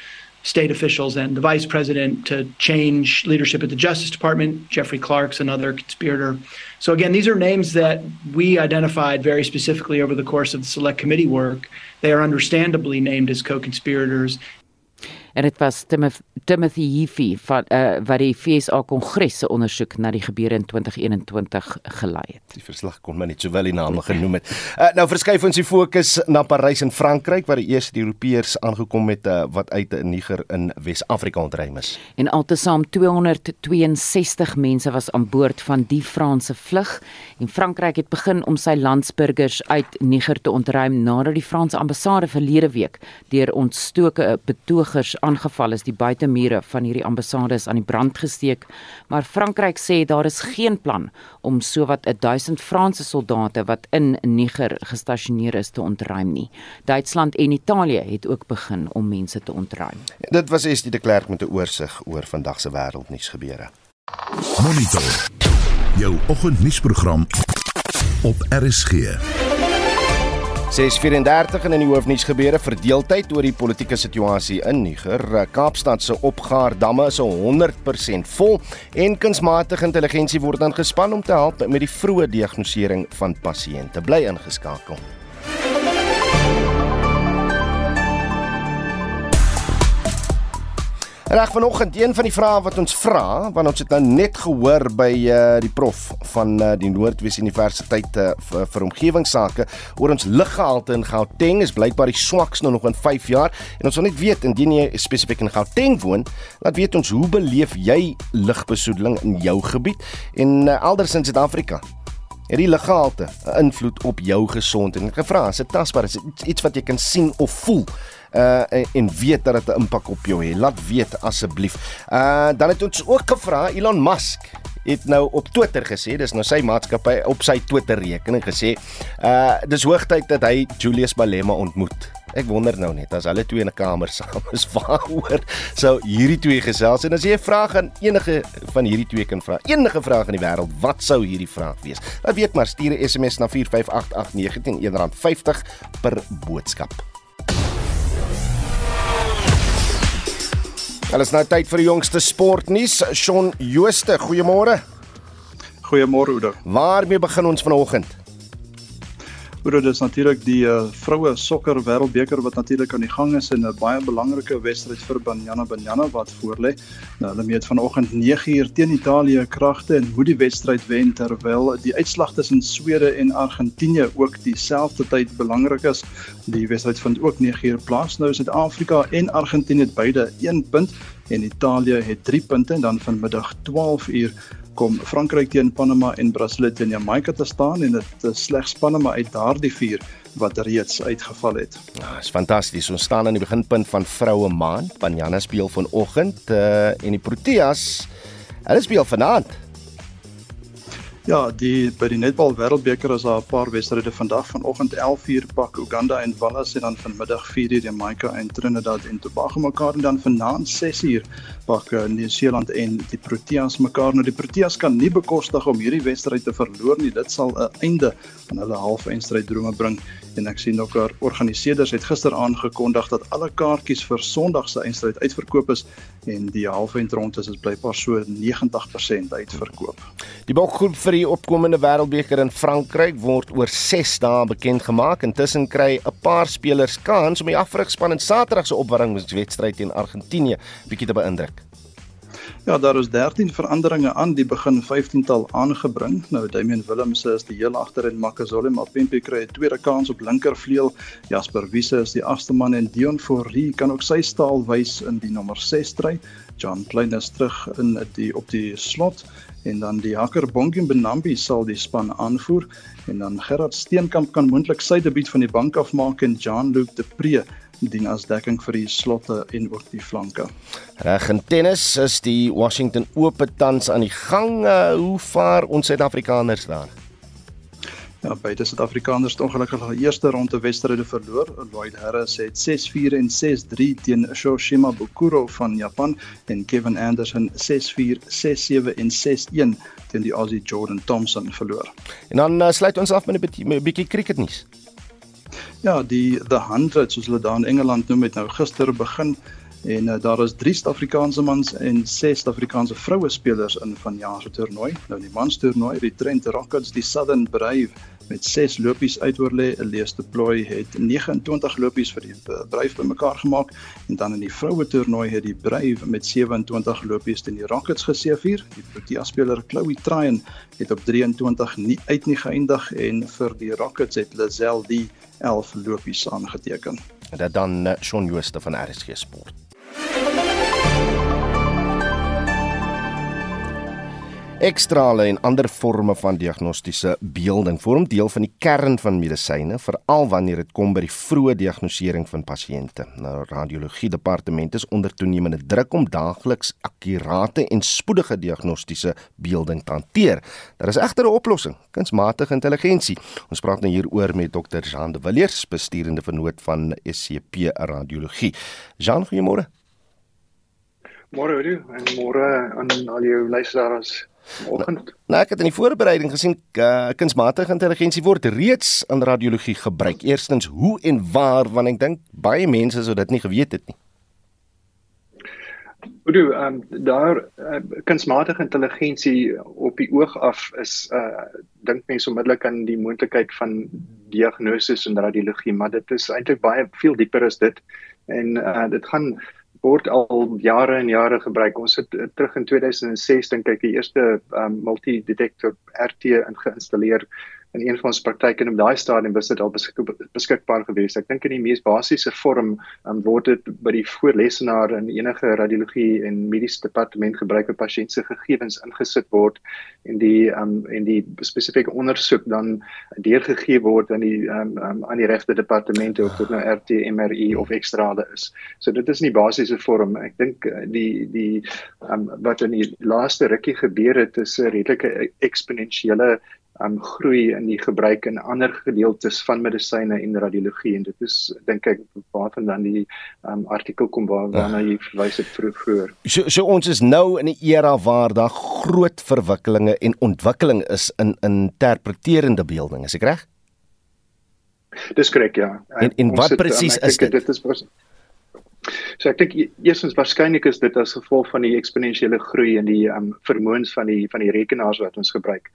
state officials and the vice president to change leadership at the Justice Department. Jeffrey Clark's another conspirator. So, again, these are names that we identified very specifically over the course of the select committee work. They are understandably named as co conspirators. En dit was Timothy Heafy van uh, wat die FSA Kongres se ondersoek na die gebeure in 2021 gelei het. Die verslag kon maar net sowel die name genoem het. Uh, nou verskuif ons die fokus na Parys in Frankryk waar die eerste Europeërs aangekom het uh, wat uit Niger in Wes-Afrika ontruim is. En altesaam 262 mense was aan boord van die Franse vlug en Frankryk het begin om sy landsburgers uit Niger te ontruim nadat die Franse ambassade verlede week deur ontstoke betogers aangeval is, die buitemure van hierdie ambassade is aan die brand gesteek, maar Frankryk sê daar is geen plan om sowat 1000 Franse soldate wat in Niger gestasioneer is te ontruim nie. Duitsland en Italië het ook begin om mense te ontruim. Dit was Estie de Klerk met 'n oorsig oor vandag se wêreldnuus gebeure. Monitor. Jou oggendnuusprogram op RSG. 6:34 in die hoofnuus gebeure verdeeldheid oor die politieke situasie in Niger. Kaapstad se opgaardamme is 100% vol en kunsmatige intelligensie word ingespan om te help met die vroeë diagnostisering van pasiënte. Bly ingeskakel. Reg vanoggend een van die vrae wat ons vra, want ons het nou net gehoor by uh, die prof van uh, die Noordwes Universiteit uh, vir, vir omgewingsake oor ons luggehalte in Gauteng is blykbaar die swakste nog in 5 jaar en ons wil net weet indien jy spesifiek in Gauteng woon, laat weet ons hoe beleef jy lugbesoedeling in jou gebied en uh, elders in Suid-Afrika het die luggehalte 'n invloed op jou gesondheid. Ek gevra, is dit tasbaar? Is dit iets wat jy kan sien of voel? Uh en, en weet dat dit 'n impak op jou het. Laat weet asseblief. Uh dan het ons ook gevra Elon Musk het nou op Twitter gesê, dis nou sy maatskappy op sy Twitter rekening gesê, uh dis hoogtyd dat hy Julius Malema ontmoet. Ek wonder nou net as hulle twee in 'n kamer saam is, waaroor sou hierdie twee gesels? En as jy 'n vraag aan enige van hierdie twee kan vra, enige vraag in die wêreld, wat sou hierdie vraag wees? Laat weet maar, stuur 'n SMS na 4588919 R1.50 per boodskap. Alles nou tyd vir die jongste sportnuus. Shaun Jooste, goeiemôre. Goeiemôre Oudo. Waarmee begin ons vanoggend? Oudo, dis natuurlik die uh, vroue sokker wêreldbeker wat natuurlik aan die gang is en 'n baie belangrike wedstryd vir Banyana Banyana wat voorlê. Nou hulle meet vanoggend 9uur teen Italië kragte en hoe die wedstryd wen terwyl die uitslag tussen Swede en Argentinië ook dieselfde tyd belangrik is. Die wedstryd vind ook 9uur plaas. Nou Suid-Afrika en Argentinië het beide 1 punt en Italië het 3 punte en dan vanmiddag 12uur kom Frankryk teen Panama en Brasilië teen Jamaica te staan en dit is slegs Panama uit daardie vier wat reeds uitgeval het. Ja, is fantasties. Ons staan aan die beginpunt van Vroue Maand. Panjana speel vanoggend uh, en die Proteas hulle speel vanaand. Ja, die by die netbal wêreldbeker is daar 'n paar wedstryde vandag vanoggend 11:00 pak Uganda en Wallis en dan vanmiddag 4:00 Jamaica en Trinidad en Tobago mekaar en dan vanaand 6:00 pak uh, Nieu-Seeland en die Proteas mekaar. Nou die Proteas kan nie bekostig om hierdie wedstryd te verloor nie. Dit sal 'n einde aan hulle halfeindstryd drome bring en ek sien ook haar organiseerders het gister aangekondig dat alle kaartjies vir Sondag se eindstryd uitverkoop is en die halfeindronde is blykbaar so 90% uitverkoop. Die bokgroep vir die opkomende wêreldbeker in Frankryk word oor 6 dae bekend gemaak. Intussen kry 'n paar spelers kans om die afrigspan in Saterdag se opwarmingswedstryd teen Argentinië bietjie te beïndruk. Ja, daar is 13 veranderinge aan die begin 15tal aangebring. Nou Damian Willems is die heel agter en Makazole Mapimpi kry 'n tweede kans op linkervleuel. Jasper Wiese is die agste man en Dion Fourie kan ook sy staal wys in die nommer 6 stry. John Klein is terug in die op die slot en dan die hakker Bonkie Benambi sal die span aanvoer en dan Gerard Steenkamp kan moontlik sy debuut van die bank af maak en Jean-Luc Depree dien as dekking vir die slotte en ook die flanke. Reg in tennis is die Washington Ope tans aan die gang. Uh, hoe vaar ons Suid-Afrikaners daar? Ja, beide Suid-Afrikaners het ongelukkig al eerste ronde wedstryde verloor. Lloyd Harris het 6-4 en 6-3 teen Shoshima Bukuro van Japan en Kevin Anderson 6-4, 6-7 en 6-1 teen die Aussie Jordan Thompson verloor. En dan uh, sluit ons af met 'n bietjie cricketnuus. Ja, die The 100 soos hulle daar in Engeland noem het nou gister begin en uh, daar is 3 Suid-Afrikaanse mans en 6 Suid-Afrikaanse vroue spelers in vanjaar se toernooi. Nou die mans toernooi, die Trent Rockets, die Southern Brave met 6 lopies uitoorlê. Elias de Ploy het 29 lopies vir die Brave bymekaar gemaak en dan in die vroue toernooi het die Brave met 27 lopies teen die Rockets geseëvier. Die Protea speler Chloe Tryon het op 23 nie uit nie geëindig en vir die Rockets het Lazelle die 11 lopies aangeteken. Dit dan uh, Shaun Jooste van RSG Sport. Ekstrale en ander forme van diagnostiese beelding vorm deel van die kern van medisyne, veral wanneer dit kom by die vroeë diagnostisering van pasiënte. Nou radiologie departement is onder toenemende druk om daagliks akkurate en spoedige diagnostiese beelding te hanteer. Daar is egter 'n oplossing, kunsmatige intelligensie. Ons praat nou hieroor met Dr. Jean de Villiers, bestuurende vernoot van SCP Radiologie. Jean, goeiemôre. Môre, en môre aan al jou luisteraars Vanoggend. Nou ek het in die voorbereiding gesien uh, kunsmatige intelligensie word reeds in radiologie gebruik. Eerstens, hoe en waar want ek dink baie mense sou dit nie geweet het nie. Ehm um, daar uh, kunsmatige intelligensie op die oog af is uh dink mense onmiddellik aan die moontlikheid van diagnose en radiologie, maar dit is eintlik baie veel dieper as dit. En uh dit gaan word al jare en jare gebruik. Ons het uh, terug in 2006 dink ek die eerste um, multi-detector RT ingeïnstalleer in een van ons praktyke en op daai stadium was dit al beskik, beskikbaar geweest. Ek dink in die mees basiese vorm um, word dit by die voorlesenaar in enige radiologie en mediese departement gebruik vir pasiënt se gegevens ingesit word en die um, en die spesifieke ondersoek dan deurgegee word aan die um, um, aan die regte departemente of dit nou RT, MRI of ekstrale is. So dit is nie basiese vorm. Ek dink uh, die die um, wat in die laaste rukkie gebeur het is 'n redelike eksponensiële um groei in die gebruik in ander gedeeltes van medisyne en radiologie en dit is dink ek waarvan dan die um artikel kom waar waarna jy verwys het vroeg vroeër. So so ons is nou in 'n era waar daar groot verwikkelinge en ontwikkeling is in interpreterende beelding, is ek reg? Dis korrek ja. En en wat presies is dit? Dit is So ek dink e-, eerstens waarskynlik is dit as gevolg van die eksponensiële groei in die um, vermoëns van die van die rekenaars wat ons gebruik.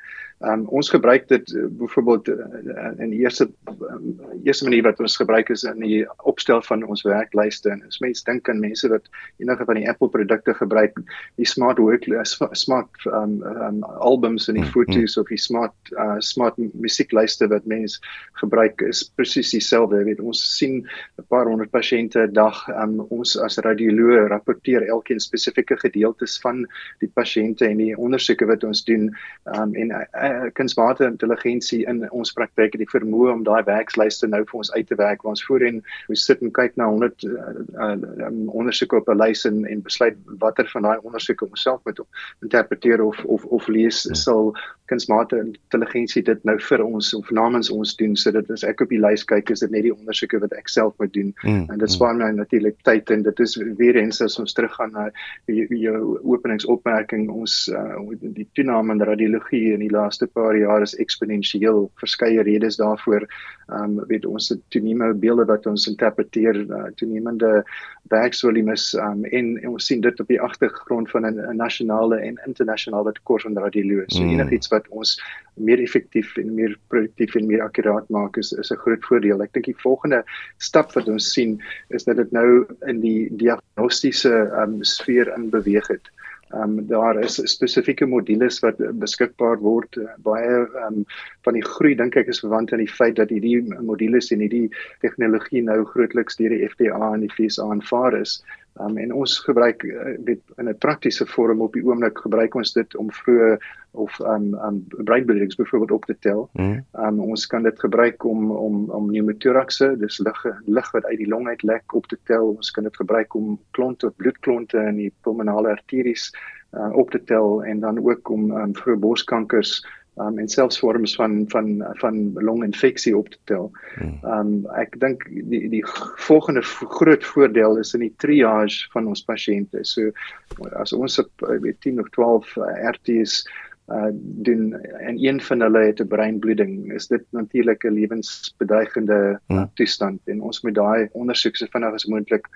Um, ons gebruik dit uh, byvoorbeeld uh, in die eerste um, eerste manier wat ons gebruik is in die opstel van ons werklyste. En as mense dink aan mense wat enige van die Apple produkte gebruik die smart work uh, smart um, um, albums en die hmm, fotos of die smart uh, smart musieklyste wat mense gebruik is presies dieselfde. Weet ons sien 'n paar honderd pasiënte 'n dag. Um, ons as radioloog rapporteer elkeen spesifieke gedeeltes van die pasiënte en die ondersoeke wat ons doen. Um, en uh, uh, kunsmatige intelligensie in ons praktyk het die vermoë om daai werkslyste nou vir ons uit te werk. Ons voorheen moes sit en kyk na 100 uh, uh, um, ondersoeke op 'n lys en en besluit watter van daai ondersoeke ons self moet interpreteer of of of lees ja. sal kunsmatige intelligensie dit nou vir ons of namens ons doen. Sodat as ek op die lys kyk is dit net die ondersoeke wat ek self moet doen. Mm, en dit spaar my natuurlik tyd en dit is weer eens as ons teruggaan na jou openingsopmerking ons uh, die toename in radiologie in die laaste laaste paar jaar is eksponensieel verskeie redes daarvoor Ehm um, weet ons het toenemende beelde wat ons interpreteer uh, toenemende werksvolumes um, en, en ons sien dit op die agtergrond van 'n nasionale en internasionale tekort aan radioloog. So mm. enigiets wat ons meer effektief en meer produktief en meer akkuraat maak is is 'n groot voordeel. Ek dink die volgende stap wat ons sien is dat dit nou in die diagnostiese um, sfeer in beweeg het. Ehm um, daar is spesifieke modules wat beskikbaar word baie ehm um, van die groei dink ek is verwant aan die feit dat hierdie modules en hierdie tegnologie nou grootliks deur die FDA en die FSA aanvaar is. Um, en ons gebruik uh, dit in 'n praktiese vorm op die oomblik gebruik ons dit om vroeë of um um breinbloedings byvoorbeeld op te tel. Mm. Um ons kan dit gebruik om om om pneumothoraxe, dis lig lig wat uit die long uit lek op te tel. Ons kan dit gebruik om klonte, bloedklonte in die pulmonale arteries uh, op te tel en dan ook om um vroeë borskankers um en selfs vorms van van van longinfeksie op te tel. Um ek dink die die volgende groot voordeel is in die triage van ons pasiënte. So as ons op weet 10 of 12 uh, RT's uh doen en een van hulle het 'n breinbloeding. Is dit natuurlik 'n lewensbedreigende uh, toestand en ons moet daai ondersoek so vinnig as moontlik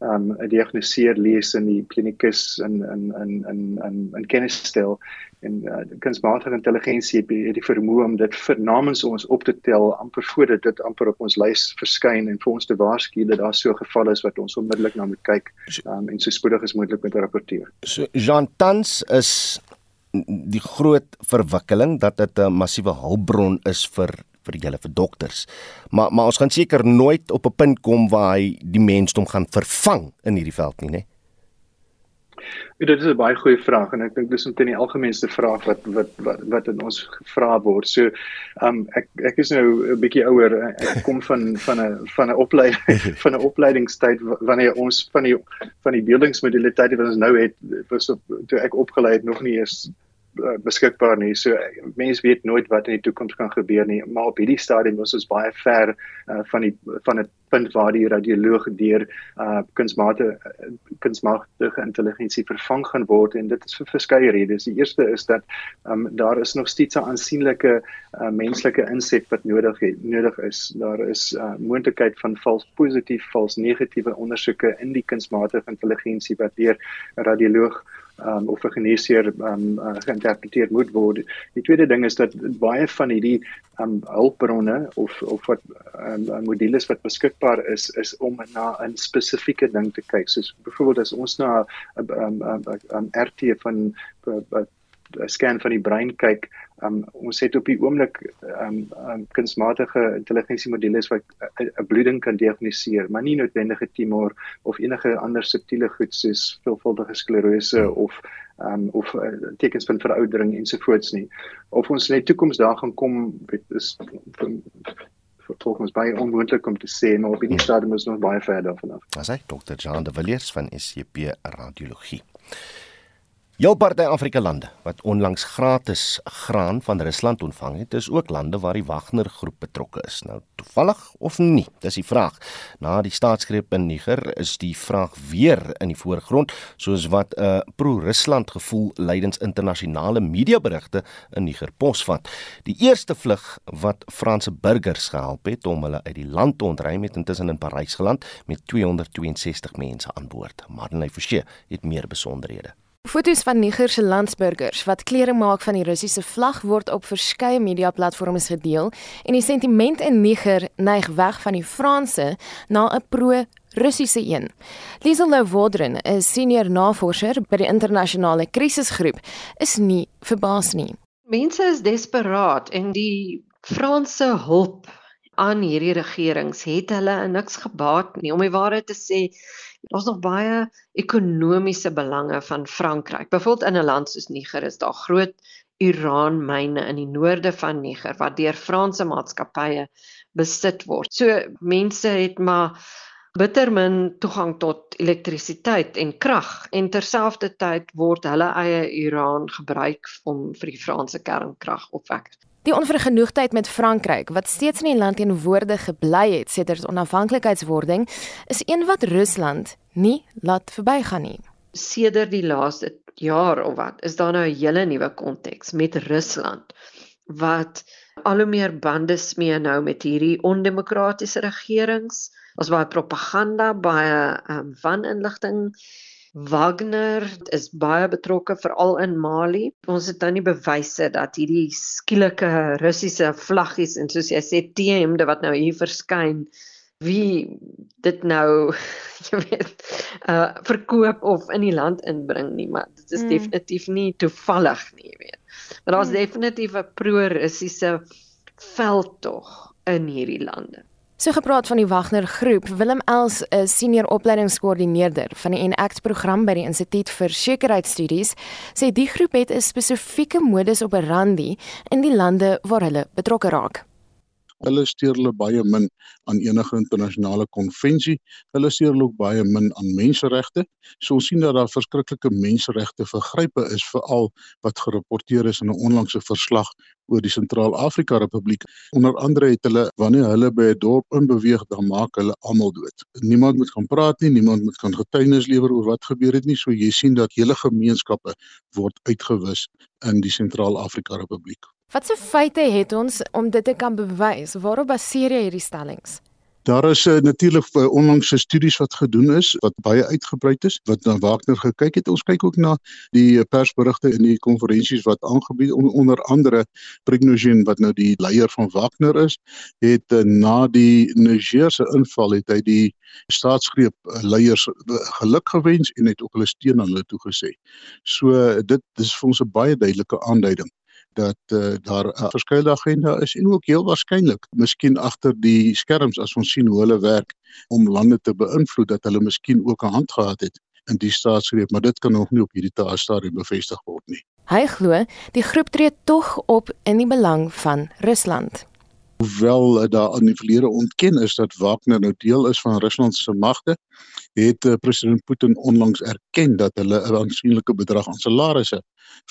um 'n diagnoseer lees in die klinikus in in in in in in kennis stel. En uh, kunsmatige intelligensie het die vermoë om dit vir namens ons op te tel amper voordat dit amper op ons lys verskyn en vir ons te waarsku dat daar so 'n geval is wat ons onmiddellik na moet kyk um, en so spoedig as moontlik moet rapporteer. So Jean Tans is die groot verwikkeling dat dit 'n massiewe hulpbron is vir vir julle vir dokters. Maar maar ons gaan seker nooit op 'n punt kom waar hy die mensdom gaan vervang in hierdie veld nie, né? Ja, dit is 'n baie goeie vraag en ek dink dis omtrent die algemeenste vraag wat wat wat wat in ons gevra word. So, um ek ek is nou 'n bietjie ouer. Ek kom van van 'n van 'n opleiding van 'n opleidingstyd wanneer ons van die van die beeldingsmodaliteite wat ons nou het was op toe ek opgelei het nog nie eens Eh, beskikbaar nie. So mense weet nooit wat in die toekoms kan gebeur nie, maar op hierdie stadium is ons baie ver uh, van die van 'n punt waar die radioloog deur uh kunsmatige kunsmatige intelligensie vervang gaan word en dit is vir verskeie redes. Die eerste is dat um daar is nog steeds 'n aansienlike uh, menslike inset wat nodig het, nodig is. Daar is uh moontlikheid van vals positief, vals negatiewe ondersoeke in die kunsmatige intelligensie wat deur 'n radioloog um, of 'n geneesheer um, uh, geïnterpreteer moet word. Die tweede ding is dat baie van hierdie um, hulpbronne of of wat um, modules wat beskikbaar is is om na 'n spesifieke ding te kyk. Soos byvoorbeeld as ons na 'n um, um, um, RT van 'n scan van die brein kyk, um, ons het op die oomblik um, um, kunsmatige intelligensie modules wat 'n bloeding kan diagnoseer, maar nie noodwendige tumor of enige ander subtiele goed soos veelvuldige sklerose hmm. of um, of uh, tekens van veroudering ensovoorts nie. Of ons net toekoms daar gaan kom, is tog ons baie onmoontlik om te sê maar op die hmm. stadium is nog baie ver daarvan af. As hy Dr. Jean de Villiers van SCP Radiologie. Jou party Afrika lande wat onlangs gratis graan van Rusland ontvang het, is ook lande waar die Wagner groep betrokke is. Nou toevallig of nie, dis die vraag. Na die staatsgreep in Niger is die vraag weer in die voorgrond, soos wat 'n uh, pro-Rusland gevoel lydens internasionale mediaberigte in Niger posvat. Die eerste vlug wat Franse burgers gehelp het om hulle uit die land te ontruim het intussen in Parys geland met 262 mense aan boord. Marlene Forsie het meer besonderhede. Foto's van Niger se landsburgers wat klere maak van die Russiese vlag word op verskeie media-platforms gedeel en die sentiment in Niger neig weg van die Franse na 'n pro-Russiese een. Liesel Louwodren, 'n senior navorser by die internasionale krisisgroep, is nie verbaas nie. Mense is desperaat en die Franse hulp aan hierdie regerings het hulle niks gebaat nie om die waarheid te sê Daar's nog baie ekonomiese belange van Frankryk. Byvoorbeeld in 'n land soos Niger is daar groot uraanmyne in die noorde van Niger wat deur Franse maatskappye besit word. So mense het maar bitter min toegang tot elektrisiteit en krag en terselfdertyd word hulle eie uraan gebruik om vir die Franse kernkragopwekkers Die onvergenoegdheid met Frankryk wat steeds in die land teenwoordig gebly het sedert onafhanklikheidswording is een wat Rusland nie laat verbygaan nie. Sedert die laaste jaar of wat is daar nou 'n hele nuwe konteks met Rusland wat al hoe meer bande smee nou met hierdie ondemokratiese regerings. Ons baie propaganda, baie um, waninligting. Wagner is baie betrokke veral in Mali. Ons het nou nie bewyse dat hierdie skielike Russiese vlaggies en soos jy sê T-hemde wat nou hier verskyn wie dit nou jy weet uh verkoop of in die land inbring nie maar dit is mm. definitief nie toevallig nie jy weet maar daar's mm. definitief 'n pro-russiese veldtog in hierdie lande So gepraat van die Wagner groep, Willem Els is senior opleidingskoördineerder van die Enact program by die Instituut vir Sekuriteitsstudies, sê die groep het 'n spesifieke modus operandi in die lande waar hulle betrokke raak hulle steur hulle baie min aan enige internasionale konvensie. Hulle steur ook baie min aan menseregte. So ons sien dat daar verskriklike menseregte vergrype is veral wat gerapporteer is in 'n onlangse verslag oor die Sentraal-Afrika Republiek. Onder andere het hulle wanneer hulle by 'n dorp inbeweeg, dan maak hulle almal dood. Niemand moet gaan praat nie, niemand moet kan getuienis lewer oor wat gebeur het nie. So jy sien dat hele gemeenskappe word uitgewis in die Sentraal-Afrika Republiek. Watse feite het ons om dit te kan bewys? Waarop baseer jy hierdie stellings? Daar is uh, natuurlik uh, onlangse studies wat gedoen is wat baie uitgebrei is wat na Wagner gekyk het. Ons kyk ook na die persberigte in die konferensies wat aangebied on, onder andere Prigozhin wat nou die leier van Wagner is, het uh, na die Nigerse inval het hy die staatsgreep leiers geluk gewens en het ook hulle steun aan hulle toegesê. So uh, dit dis vir ons 'n baie duidelike aanduiding dat uh, daar 'n verskeie agenda is en ook heel waarskynlik miskien agter die skerms as ons sien hoe hulle werk om lande te beïnvloed dat hulle miskien ook 'n hand gehad het in die staatsgreep maar dit kan nog nie op hierdie stadium bevestig word nie. Hy glo die groep tree tog op in die belang van Rusland. Hoewel uh, daar in die verlede ontken is dat Wagner nou deel is van Rusland se magte, het uh, president Putin onlangs erken dat hulle 'n aansienlike bedrag aan salarisse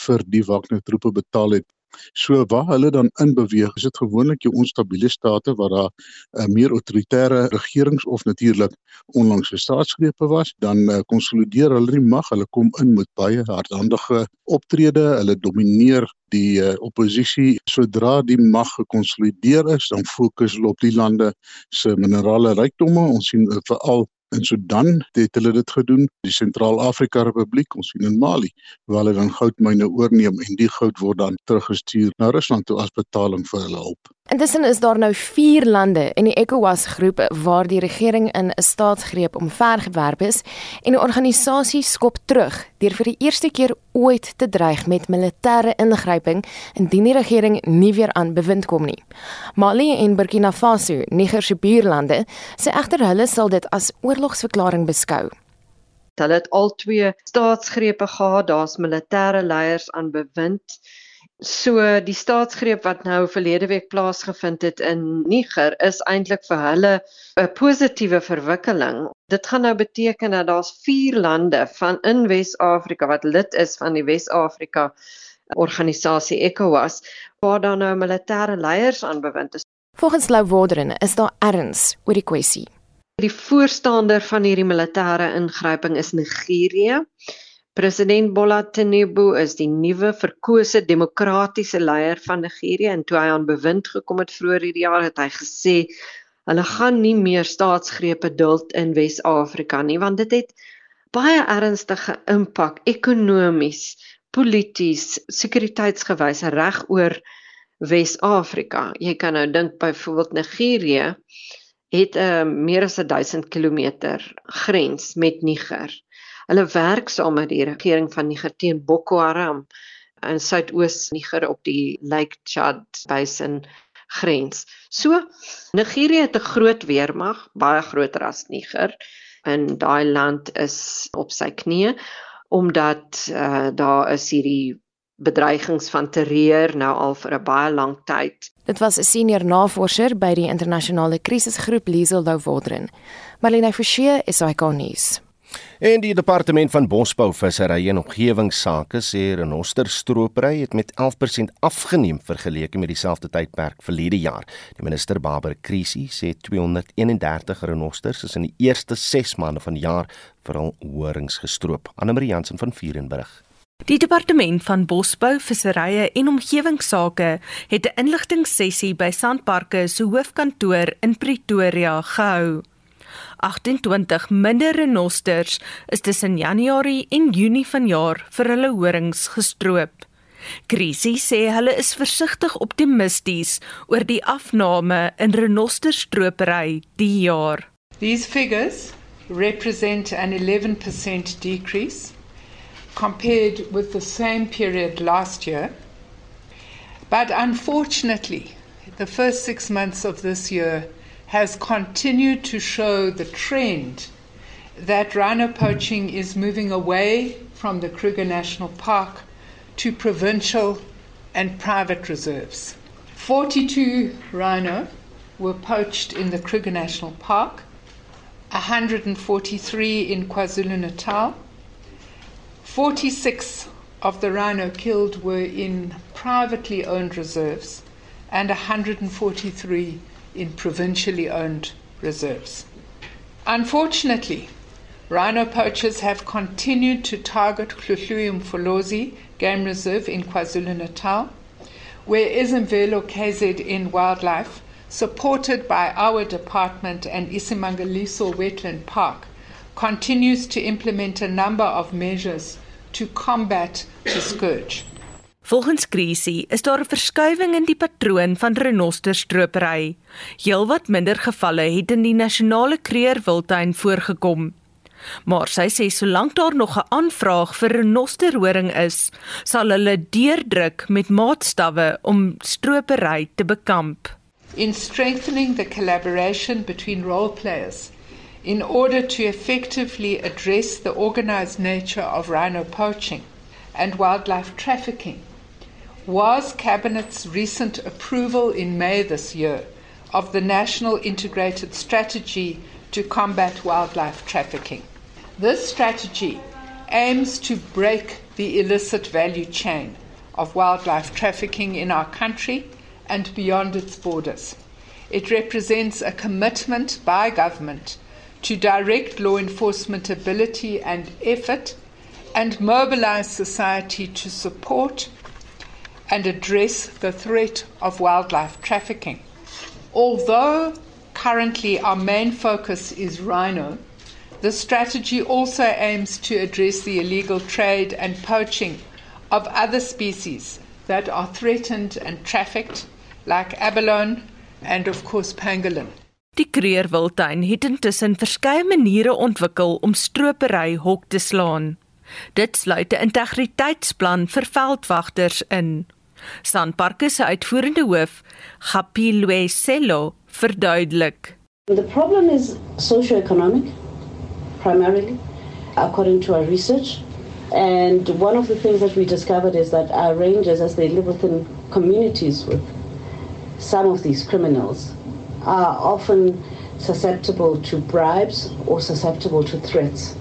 vir die Wagner troepe betaal het. So waar hulle dan in beweeg, is dit gewoonlik jou onstabiele state waar daar 'n uh, meer autoritaire regerings of natuurlik onlangse staatsgrepe was, dan uh, konsolideer hulle die mag. Hulle kom in met baie hardhandige optrede. Hulle domineer die uh, oppositie. Sodra die mag gekonsolideer is, dan fokus hulle op die lande se minerale rykdomme. Ons sien uh, veral En so dan het hulle dit gedoen, die Sentraal-Afrika Republiek, ons sien in Mali, waar hulle dan goudmyne oorneem en die goud word dan teruggestuur na Rusland toe as betaling vir hulle hulp. Intussen is daar nou 4 lande in die ECOWAS groep waar die regering in 'n staatsgreep omvergewerp is en die organisasie skop terug deur vir die eerste keer ooit te dreig met militêre ingryping indien die regering nie weer aan bewind kom nie. Mali en Burkina Faso, Niger se buurlande, sê egter hulle sal dit as oorlogsverklaring beskou. Hulle het al twee staatsgrepe gehad, daar's militêre leiers aan bewind So die staatsgreep wat nou verlede week plaasgevind het in Niger is eintlik vir hulle 'n positiewe verwikkeling. Dit gaan nou beteken dat daar's 4 lande van in Wes-Afrika wat lid is van die Wes-Afrika organisasie ECOWAS waar dan nou militêre leiers aan bewind is. Volgens Lou Woderen is daar erns oor die kwessie. Die voorstander van hierdie militêre ingryping is Nigerië. President Bola Tinubu is die nuwe verkose demokratiese leier van Nigerië en toe hy aan bewind gekom het vroeër hierdie jaar het hy gesê hulle gaan nie meer staatsgrepe duld in Wes-Afrika nie want dit het baie ernstige impak ekonomies, polities, sekuriteitsgewys reg oor Wes-Afrika. Jy kan nou dink byvoorbeeld Nigerië het 'n uh, meer as 1000 km grens met Niger. Hulle werk saam met die regering van Niger teen Boko Haram in suidoos Niger op die Lake Chad basin grens. So Nigerië het 'n groot weermag, baie groter as Niger. En daai land is op sy knieë omdat uh, daar is hierdie bedreigings van terreur nou al vir 'n baie lang tyd. Dit was 'n senior navorser by die internasionale krisisgroep Liesel Louwodren. Marlene Forsie is hy kon nuus. En die departement van bosbou, visserry en omgewingsake sê renosterstropery het met 11% afgeneem vergeleke met dieselfde tydperk verlede jaar. Die minister Barbara Krisi sê 231 renosters is in die eerste 6 maande van die jaar veral horings gestroop. Anne Marie Jansen van Vierenburg. Die departement van bosbou, visserye en omgewingsake het 'n inligtingsessie by Sandparke se hoofkantoor in Pretoria gehou. 28 minder renosters is tussen Januarie en Junie vanjaar vir hulle horings gestroop. Krisi sê hulle is versigtig optimisties oor die afname in renosterstropery die jaar. These figures represent an 11% decrease compared with the same period last year. But unfortunately, the first 6 months of this year has continued to show the trend that rhino poaching is moving away from the Kruger National Park to provincial and private reserves. 42 rhino were poached in the Kruger National Park, 143 in KwaZulu Natal. 46 of the rhino killed were in privately owned reserves, and 143 in provincially owned reserves. Unfortunately, rhino poachers have continued to target Kluhluyum Folozi Game Reserve in KwaZulu Natal, where Izimvelo KZN Wildlife, supported by our department and Isimangaliso Wetland Park, continues to implement a number of measures to combat the scourge. Volgens Krisie is daar 'n verskywing in die patroon van renosterstropery. Heelwat minder gevalle het in die nasionale kreerwiltuin voorgekom. Maar sy sê solank daar nog 'n aanvraag vir renosterhoring is, sal hulle deurdruk met maatstawwe om stropery te bekamp. In strengthening the collaboration between role players in order to effectively address the organized nature of rhino poaching and wildlife trafficking was Cabinet's recent approval in May this year of the National Integrated Strategy to Combat Wildlife Trafficking. This strategy aims to break the illicit value chain of wildlife trafficking in our country and beyond its borders. It represents a commitment by government to direct law enforcement ability and effort and mobilize society to support and address the threat of wildlife trafficking. Although currently our main focus is rhino, the strategy also aims to address the illegal trade and poaching of other species that are threatened and trafficked, like abalone and, of course, pangolin. Die Kreerwiltuin het intussen verskeie maniere ontwikkel om stropery hok te slaan. Dit sluit 'n integriteitsplan vir veldwagters in. Sanparks se uitvoerende hoof, Gapilwe Sello, verduidelik. The problem is socio-economic primarily according to our research and one of the things that we discovered is that our rangers as they live within communities with some of these criminals are often susceptible to bribes or susceptible to threats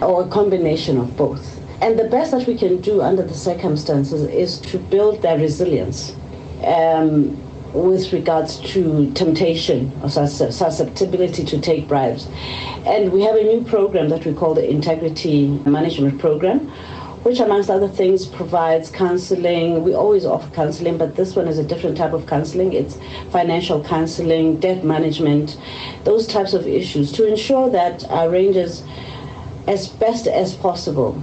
or a combination of both. And the best that we can do under the circumstances is to build their resilience um, with regards to temptation or susceptibility to take bribes. And we have a new program that we call the Integrity Management Program, which, amongst other things, provides counseling. We always offer counseling, but this one is a different type of counseling. It's financial counseling, debt management, those types of issues to ensure that our rangers, as best as possible,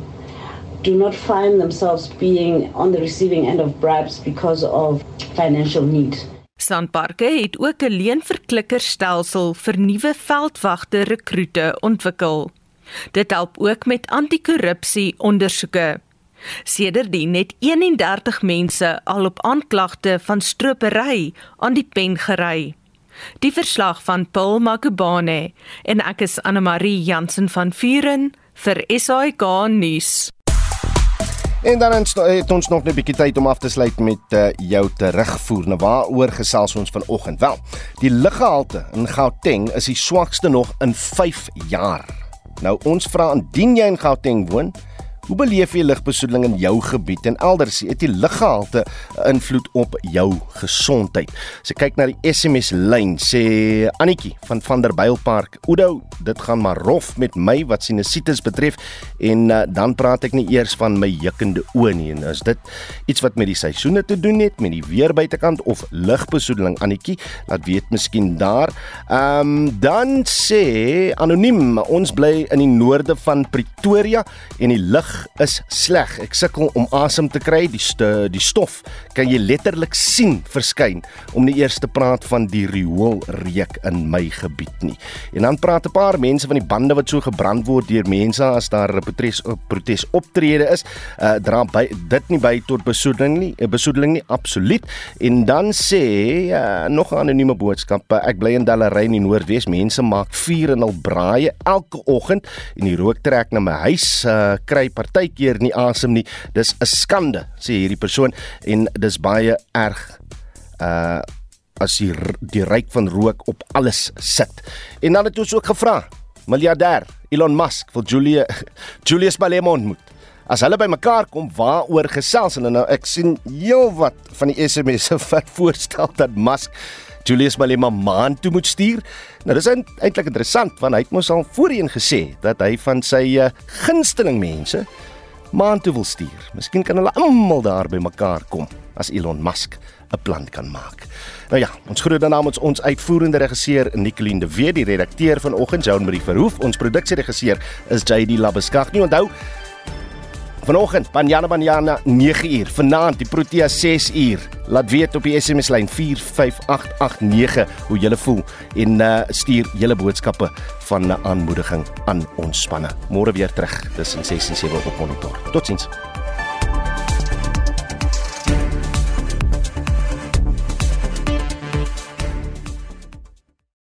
do not find themselves being on the receiving end of bribes because of financial need. Sandparke het ook 'n leenverklikkerstelsel vir nuwe veldwagte rekrute ontwikkel. Dit help ook met anti-korrupsie ondersoeke. Sedertdien het 31 mense al op aanklagte van stropery aan die pen gery. Die verslag van Paul Makubane en ek is Anne Marie Jansen van Vuren vir SAK nuus. En dan het ons nog 'n bietjie tyd om af te sluit met uh, jou terugvoer. Nou waaroor gesels ons vanoggend? Wel, die luggehalte in Gauteng is die swakste nog in 5 jaar. Nou ons vra indien jy in Gauteng woon, Hoe beleef jy lugbesoedeling in jou gebied en elders? Het die luggehalte invloed op jou gesondheid? As ek kyk na die SMS lyn, sê Annetjie van Vanderbijlpark, "Oudo, dit gaan maar rof met my wat sinusitis betref en uh, dan praat ek nie eers van my jukkende oë nie en is dit iets wat met die seisoene te doen het, met die weer buitekant of lugbesoedeling Annetjie? Laat weet miskien daar. Ehm um, dan sê anoniem, ons bly in die noorde van Pretoria en die lug is sleg. Ek sukkel om asem te kry. Die st die stof kan jy letterlik sien verskyn om nie eers te praat van die rioolreuk in my gebied nie. En dan praat 'n paar mense van die bande wat so gebrand word deur mense as daar 'n protes protes optrede is. Uh dra by dit nie by tot besoedeling nie, 'n besoedeling nie absoluut. En dan sê uh, nog 'n anonieme boodskap. Ek bly in Dallery in Noordwes. Mense maak vuur en al braaie elke oggend en die rook trek na my huis. Uh kry partykeer nie asem nie. Dis 'n skande, sê hierdie persoon en dis baie erg. Uh as die die ryk van rook op alles sit. En dan het ons ook gevra, miljardêr Elon Musk vir Julia Julius Malema ontmoet. As hulle bymekaar kom, waaroor gesels hulle nou? Ek sien heelwat van die SMS'e wat voorstel dat Musk Julius Malema maan toe moet stuur. Nou dis eintlik interessant want hy het mos al voorheen gesê dat hy van sy uh, gunsteling mense maan toe wil stuur. Miskien kan hulle almal daar bymekaar kom as Elon Musk 'n plan kan maak. Nou ja, ons groet dan namens ons uitvoerende regisseur Nicoline de Wet, die redakteur vanoggend Joan Marie Verhoef, ons produksieregisseur is JD Labeskag. Nie onthou Vanoggend Banyana Banyana 9uur, vanaand die Protea 6uur. Laat weet op die SMS lyn 45889 hoe jy voel en uh, stuur julle boodskappe van aanmoediging aan ons spanne. Môre weer terug tussen 6 en 7 op monitor. Totsiens.